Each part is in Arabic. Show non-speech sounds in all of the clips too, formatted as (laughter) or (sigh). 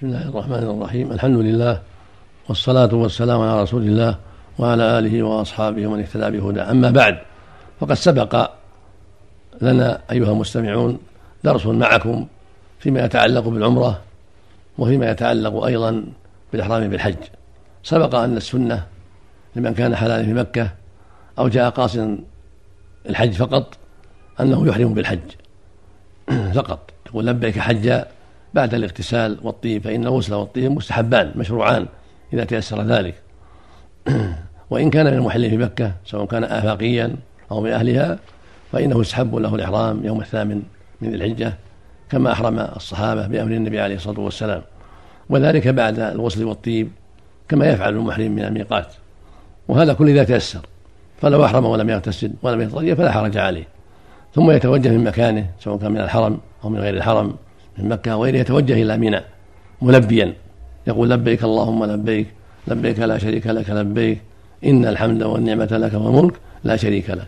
بسم الله الرحمن الرحيم. الحمد لله والصلاة والسلام على رسول الله وعلى آله وأصحابه ومن اهتدى بهداه. أما بعد فقد سبق لنا أيها المستمعون درس معكم فيما يتعلق بالعمرة وفيما يتعلق أيضا بالإحرام بالحج. سبق أن السنة لمن كان حلالا في مكة أو جاء قاصدا الحج فقط أنه يحرم بالحج (clears throat) فقط. يقول لبيك حجا بعد الاغتسال والطيب فإن الغسل والطيب مستحبان مشروعان إذا تيسر ذلك. (clears throat) وإن كان من المحلين في مكة سواء كان آفاقيا أو من أهلها فإنه يستحب له الإحرام يوم الثامن من ذي الحجة كما أحرم الصحابة بأمر النبي عليه الصلاة والسلام. وذلك بعد الغسل والطيب كما يفعل المحرم من الميقات. وهذا كل إذا تيسر فلو أحرم ولم يغتسل ولم يتطيب فلا حرج عليه. ثم يتوجه من مكانه سواء كان من الحرم أو من غير الحرم. من مكة وغيره يتوجه إلى منى ملبيا. يقول لبيك اللهم لبيك لبيك لا شريك لك لبيك إن الحمد والنعمة لك والملك لا شريك لك.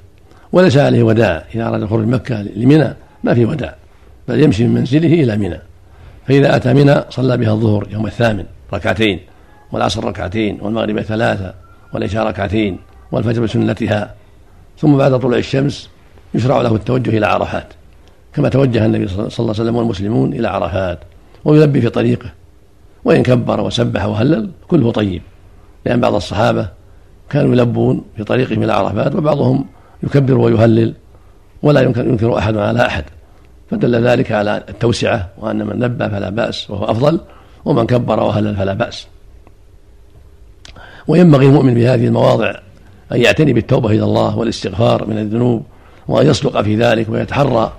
وليس عليه وداع إذا أراد الخروج مكة لمنى ما في وداع بل يمشي من منزله إلى منى. فإذا أتى منى صلى بها الظهر يوم الثامن ركعتين والعصر ركعتين والمغرب ثلاثة والعشاء ركعتين والفجر بسنتها ثم بعد طلوع الشمس يشرع له التوجه إلى عرفات. كما توجه النبي صلى الله عليه وسلم والمسلمون إلى عرفات ويلبي في طريقه وإن كبر وسبح وهلل كله طيب لأن بعض الصحابة كانوا يلبون في طريقهم إلى عرفات وبعضهم يكبر ويهلل ولا ينكر, ينكر أحد على أحد فدل ذلك على التوسعة وأن من لبى فلا بأس وهو أفضل ومن كبر وهلل فلا بأس. وينبغي المؤمن في هذه المواضع أن يعتني بالتوبة إلى الله والإستغفار من الذنوب وأن يصدق في ذلك ويتحرى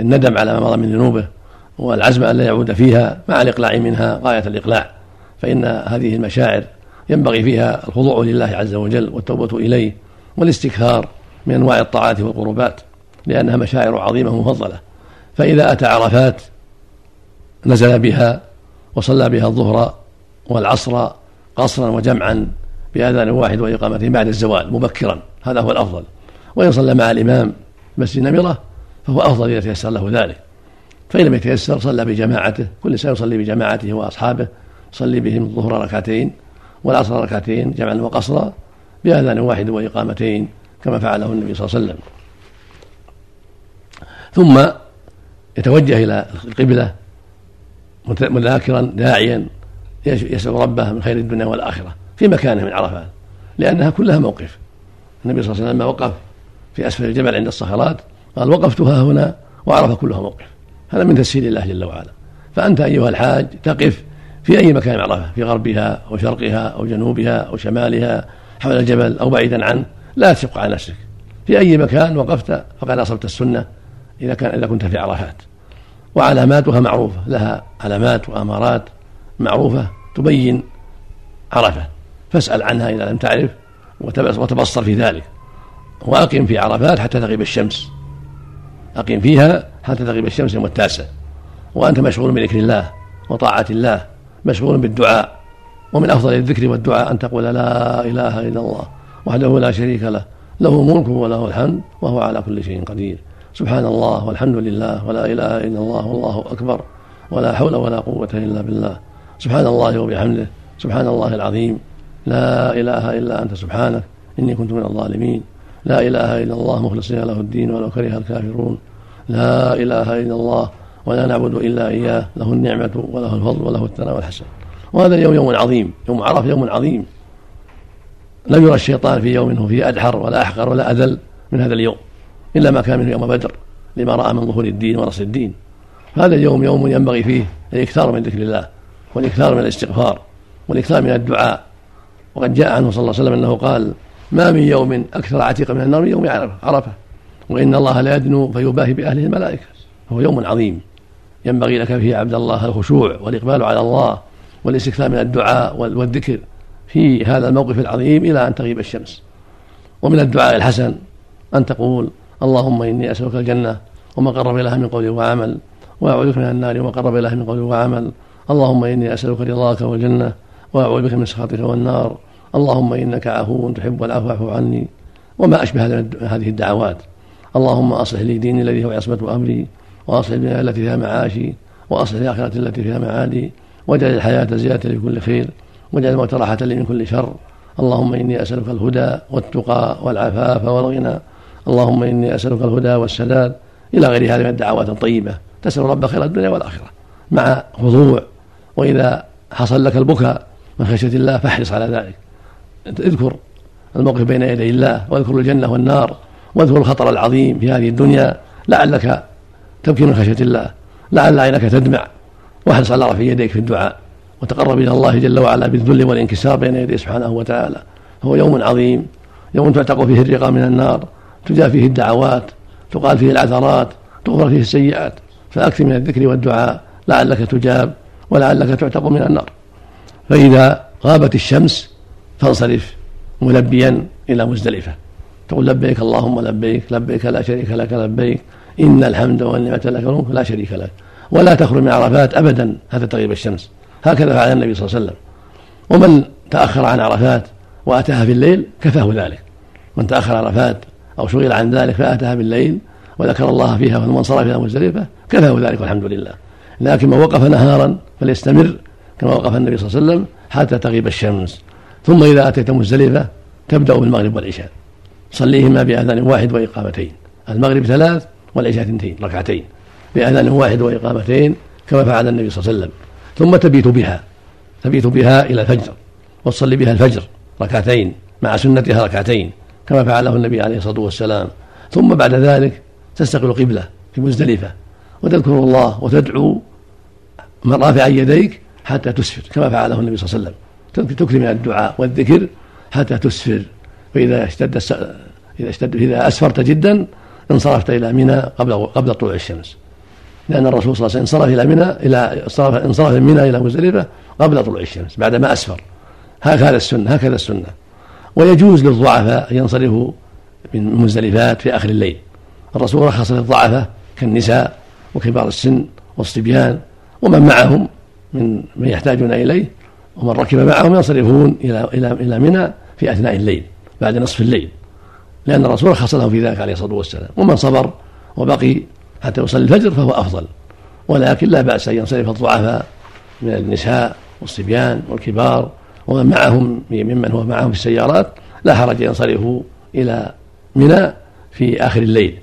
الندم على ما مضى من ذنوبه والعزم أن لا يعود فيها مع الإقلاع منها غاية الإقلاع. فإن هذه المشاعر ينبغي فيها الخضوع لله عز وجل والتوبة إليه والاستكثار من أنواع الطاعات والقربات لأنها مشاعر عظيمة مفضلة فإذا أتى عرفات نزل بها وصلى بها الظهر والعصر قصرا وجمعا بأذان واحد وإقامته بعد الزوال مبكرا هذا هو الأفضل. وإن صلى مع الإمام مسجد نمرة فهو أفضل إذا تيسر له ذلك. فإن لم يتيسر صلى بجماعته كل إنسان يصلي بجماعته وأصحابه يصلي بهم الظهر ركعتين والعصر ركعتين جمعا وقصرا بأذان واحد وإقامتين كما فعله النبي صلى الله عليه وسلم. ثم يتوجه إلى القبلة مذاكرا داعيا يسأل ربه من خير الدنيا والآخرة في مكانه من عرفات لأنها كلها موقف. النبي صلى الله عليه وسلم لما وقف في أسفل الجبل عند الصخرات قال وقفت ها هنا وعرف كلها موقف. هذا من تسهيل الله جل وعلا. فأنت أيها الحاج تقف في أي مكان عرفة في غربها أو شرقها أو جنوبها أو شمالها حول الجبل أو بعيدا عنه لا تشق على نفسك. في أي مكان وقفت فقد أصبت السنة إذا كان إذا كنت في عرفات. وعلاماتها معروفة لها علامات وأمارات معروفة تبين عرفة. فاسأل عنها إذا لم تعرف وتبصر في ذلك. وأقم في عرفات حتى تغيب الشمس. أقم فيها حتى تغيب الشمس يوم التاسع. وأنت مشغول بذكر الله وطاعة الله مشغول بالدعاء. ومن أفضل الذكر والدعاء أن تقول لا إله إلا الله وحده لا شريك له له ملك وله الحمد وهو على كل شيء قدير. سبحان الله والحمد لله ولا إله إلا الله والله أكبر ولا حول ولا قوة إلا بالله. سبحان الله وبحمده سبحان الله العظيم. لا إله إلا أنت سبحانك إني كنت من الظالمين. لا إله إلا الله مخلصين له الدين ولو كره الكافرون. لا إله إلا الله ولا نعبد إلا إياه. له النعمة وله الفضل وله الثناء والحسن. وهذا اليوم يوم عظيم يوم عرف يوم عظيم. لم يرى الشيطان في يوم فيه أدحر ولا أحقر ولا أذل من هذا اليوم إلا ما كان منه يوم بدر لما رأى من ظهور الدين ونصر الدين. هذا اليوم يوم ينبغي فيه الإكثار من ذكر الله والإكثار من الاستغفار والإكثار من الدعاء. وقد جاء عنه صلى الله عليه وسلم أنه قال ما من يوم أكثر عتيق من النار من يوم عرفة وإن الله لا يدنو فيباهي بأهله الملائكة. هو يوم عظيم. ينبغي لك فيه عبد الله الخشوع والإقبال على الله والاستكثار من الدعاء والذكر. في هذا الموقف العظيم إلى أن تغيب الشمس. ومن الدعاء الحسن أن تقول اللهم إني أسألك الجنة وما قرب إليها من قول وعمل وأعوذ بك من النار وما قرب إليها من قول وعمل. اللهم إني أسألك رضاك والجنة وأعوذ بك من سخطك والنار. اللهم إنك عفو تحب العفو فاعف عني وما أشبه هذه الدعوات. اللهم أصلح لي ديني الذي هو عصمة أمري وأصلح الدنيا التي فيها معاشي وأصلح الآخرة التي فيها معادي واجعل الحياة زيادة لكل خير واجعل الموت راحة لي من كل شر. اللهم إني أسألك الهدى والتقى والعفاف والغنى. اللهم إني أسألك الهدى والسداد. إلى غير هذه من الدعوات الطيبة. تسأل رب خير الدنيا والآخرة. مع خضوع وإذا حصل لك البكاء من خشية الله فاحرص على ذلك. اذكر الموقف بين يدي الله واذكر الجنة والنار واذكر الخطر العظيم في هذه الدنيا. لعلك تبكي من خشية الله لعل عينك تدمع. واحرص على رفع يديك في الدعاء وتقرب إلى الله جل وعلا بالذل والانكسار بين يديه سبحانه وتعالى. هو يوم عظيم يوم تعتق فيه الرقى من النار تجاب فيه الدعوات تقال فيه العثرات تغفر فيه السيئات. فأكثر من الذكر والدعاء لعلك تجاب ولعلك تعتق من النار. فإذا غابت الشمس فانصرف ملبيا إلى مزدلفة. تقول لبيك اللهم لبيك لبيك لا شريك لك لبيك إن الحمد والنعمة لك والملك لا شريك لك. ولا تخرج من عرفات ابدا حتى تغيب الشمس. هكذا فعل النبي صلى الله عليه وسلم. ومن تأخر عن عرفات وأتاها في الليل كفاه ذلك. من تأخر عرفات أو شغل عن ذلك فأتاها بالليل وذكر الله فيها ثم انصرف إلى مزدلفة كفاه ذلك والحمد لله. لكن من وقف نهارا فليستمر كما وقف النبي صلى الله عليه وسلم حتى تغيب الشمس. ثم إذا اتيت مزدلفه تبدا بالمغرب والعشاء. صليهما بأذان واحد وإقامتين. المغرب ثلاث والعشاء اثنتين ركعتين. بأذان واحد وإقامتين كما فعل النبي صلى الله عليه وسلم. ثم تبيت بها. تبيت بها إلى الفجر وتصلي بها الفجر ركعتين مع سنتها ركعتين كما فعله النبي عليه الصلاة والسلام. ثم بعد ذلك تستقبل قبلة في مزدلفة. وتذكر الله وتدعو رافعا يديك حتى تسفر كما فعله النبي صلى الله عليه وسلم. تكثر من الدعاء والذكر حتى تسفر. فإذا اشتد إذا اشتد إذا أسفرت جدا انصرفت إلى منى قبل قبل طلوع الشمس. لأن الرسول صلى الله عليه وسلم انصرف إلى منى إلى انصرف من منى إلى مزدلفة قبل طلوع الشمس بعدما أسفر. هكذا السنة هكذا السنة. ويجوز للضعفاء أن ينصرفوا من مزدلفات في آخر الليل. الرسول رخص للضعفاء كالنساء وكبار السن والصبيان ومن معهم من من يحتاجون إليه ومن ركب معهم ينصرفون إلى إلى إلى منى في أثناء الليل بعد نصف الليل. لأن الرسول رخص له في ذلك عليه الصلاة والسلام. ومن صبر وبقي حتى يصلي الفجر فهو أفضل. ولكن لا بأس أن ينصرف الضعفاء من النساء والصبيان والكبار. ومن معهم ممن هو معهم في السيارات لا حرج ينصرفوا إلى منى في آخر الليل.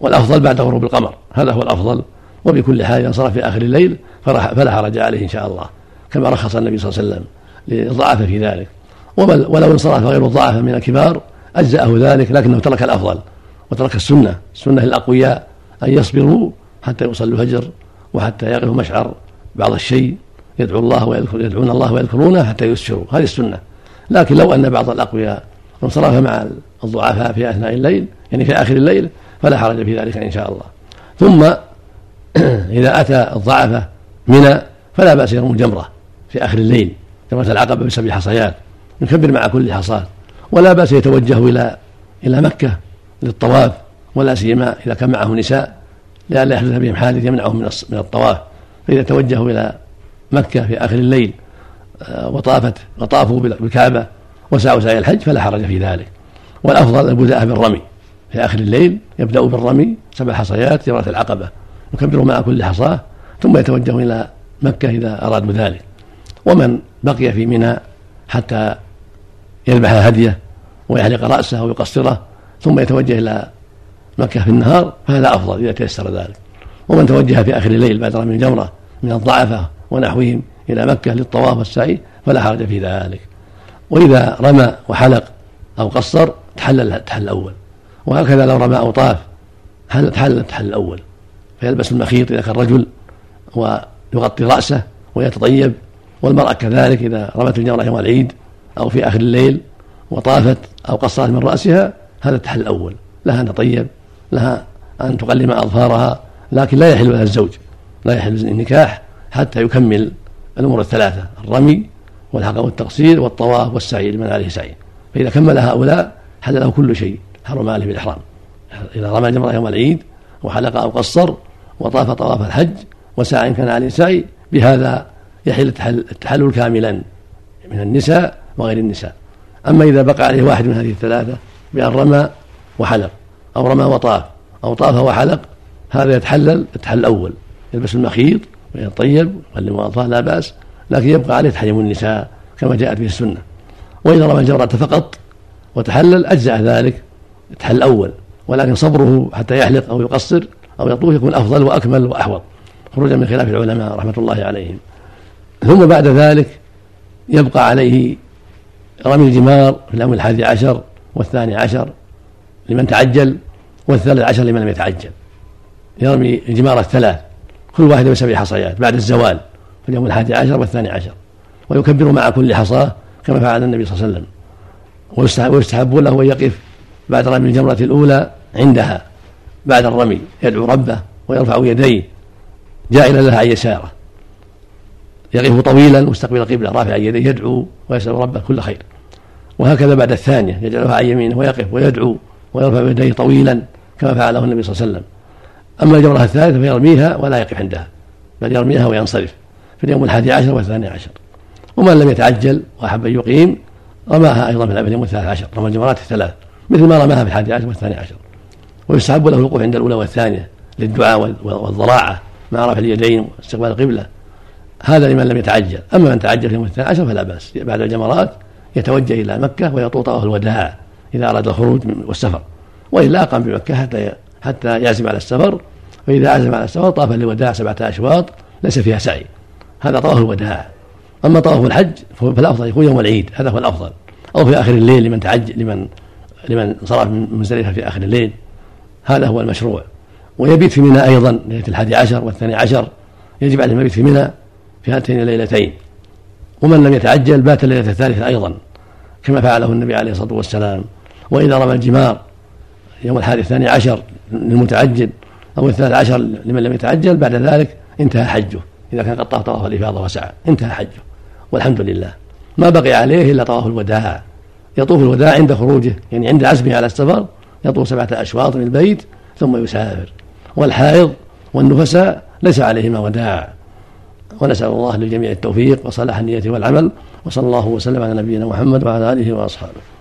والأفضل بعد غروب القمر. هذا هو الأفضل. وبكل حال ينصرف في آخر الليل فلا حرج عليه إن شاء الله. كما رخص النبي صلى الله عليه وسلم للضعف في ذلك. ولو انصرف غير الضعف من الكبار أجزأه ذلك لكنه ترك الأفضل وترك السنة السنة للأقوياء أن يصبروا حتى يصلوا الفجر وحتى يقفوا مشعر بعض الشيء يدعو الله ويذكر يدعون الله ويذكرونه حتى يسفروا هذه السنة. لكن لو أن بعض الأقوياء انصرف مع الضعفاء في أثناء الليل يعني في آخر الليل فلا حرج في ذلك إن شاء الله. ثم (clears throat) إذا أتى الضعفة منى فلا بأس يرموا جمرة في آخر الليل جمرة العقبة بسبع حصيات يكبر مع كل حصاة ولا بأس يتوجه إلى إلى مكة للطواف ولا سيما إذا كان معه نساء لئلا يحدث بهم حادث يمنعهم من الطواف. فإذا توجهوا إلى مكة في آخر الليل آه، وطافت وطافوا بالكعبة وسعوا سعي الحج فلا حرج في ذلك. والأفضل البداءة بالرمي. في آخر الليل يبدأ بالرمي سبع حصيات جمرة العقبة. يكبر مع كل حصاة ثم يتوجه إلى مكة إذا أرادوا ذلك. ومن بقي في منى حتى يذبح هديه ويحلق رأسه أو يقصره ثم يتوجه إلى مكة في النهار فهذا أفضل إذا تيسر ذلك. ومن توجه في آخر الليل بعد رمي الجمرة من الضعفة ونحوهم إلى مكة للطواف والسعي فلا حرج في ذلك. وإذا رمى وحلق أو قصر تحلل التحل الأول. وهكذا لو رمى أو طاف تحلل التحل الأول؟ فيلبس المخيط إذا كان رجل ويغطي رأسه ويتطيب والمرأة كذلك إذا رمت الجمرة يوم العيد أو في آخر الليل وطافت أو قصرت من رأسها هذا التحل الأول. لها أن تطيب لها أن تقلم أظفارها لكن لا يحل لها الزوج لا يحل النكاح حتى يكمل الأمور الثلاثة الرمي والحق والتقصير والطواف والسعي لمن عليه سعي. فإذا كمل هؤلاء حل له كل شيء حرم عليه بالإحرام. إذا رمى جمرة يوم العيد وحلق أو قصر وطاف طواف الحج وسعى إن كان عليه سعي بهذا يحل التحلل كاملا من النساء وغير النساء. أما إذا بقى عليه واحد من هذه الثلاثة بأن رمى وحلق أو رمى وطاف أو طاف وحلق هذا يتحلل التحلل الأول. يلبس المخيط ويطيب يقلم أطفال لا بأس لكن يبقى عليه تحريم النساء كما جاءت به السنة. وإذا رمى الجمرة فقط وتحلل أجزأ ذلك التحلل الأول. ولكن صبره حتى يحلق أو يقصر أو يطوف يكون أفضل وأكمل وأحوط. خروجا من خلاف العلماء رحمة الله عليهم. ثم بعد ذلك يبقى عليه رمي الجمار في اليوم الحادي عشر والثاني عشر لمن تعجل والثالث عشر لمن لم يتعجل. يرمي الجمار الثلاث كل واحدة بسبع حصيات بعد الزوال في اليوم الحادي عشر والثاني عشر. ويكبر مع كل حصاة كما فعل النبي صلى الله عليه وسلم. ويستحب له أن يقف بعد رمي الجمرة الأولى عندها بعد الرمي يدعو ربه ويرفع يديه جائلا لها عن يساره. يقف طويلا مستقبل القبله رافعا يديه يدعو ويسأل ربه كل خير. وهكذا بعد الثانية يجعلها عن يمينه ويقف ويدعو ويرفع يديه طويلا كما فعله النبي صلى الله عليه وسلم. أما الجمرة الثالثة فيرميها ولا يقف عندها بل يرميها وينصرف في اليوم الحادي عشر والثاني عشر. ومن لم يتعجل وأحب أن يقيم رماها أيضا في اليوم الثالث عشر رمى الجمرات الثلاث مثل ما رماها في الحادي عشر والثاني عشر. ويستحب له الوقوف عند الأولى والثانية للدعاء والضراعة مع رفع اليدين واستقبال القبلة. هذا لمن لم يتعجل. أما من تعجل في يوم الثاني عشر فلا بأس. بعد الجمرات يتوجه إلى مكة ويطوط طواف الوداع إذا أراد الخروج والسفر. وإلا اقام بمكة حتى حتى يعزم على السفر. فاذا عزم على السفر طاف للوداع سبعة أشواط ليس فيها سعي. هذا طواف الوداع. أما طواف الحج فالافضل يكون يوم العيد. هذا هو الأفضل. أو في آخر الليل لمن تعجل لمن لمن صرف من مزدلفه في آخر الليل. هذا هو المشروع. ويبيت في منى أيضا. ليلة الحادي عشر والثاني عشر. يجب عليه المبيت في منى. في هاتين الليلتين. ومن لم يتعجل بات الليلة الثالثة أيضا كما فعله النبي عليه الصلاة والسلام. وإذا رمى الجمار يوم الحادي الثاني عشر للمتعجل أو الثالث عشر لمن لم يتعجل بعد ذلك انتهى حجه. إذا كان قد طاف طواف الإفاضة وسعى انتهى حجه. والحمد لله. ما بقي عليه إلا طواف الوداع. يطوف الوداع عند خروجه يعني عند عزمه على السفر يطوف سبعة أشواط من البيت ثم يسافر. والحائض والنفساء ليس عليهما وداع. ونسأل الله للجميع التوفيق وصلاح النية والعمل وصلى الله وسلم على نبينا محمد وعلى آله وأصحابه.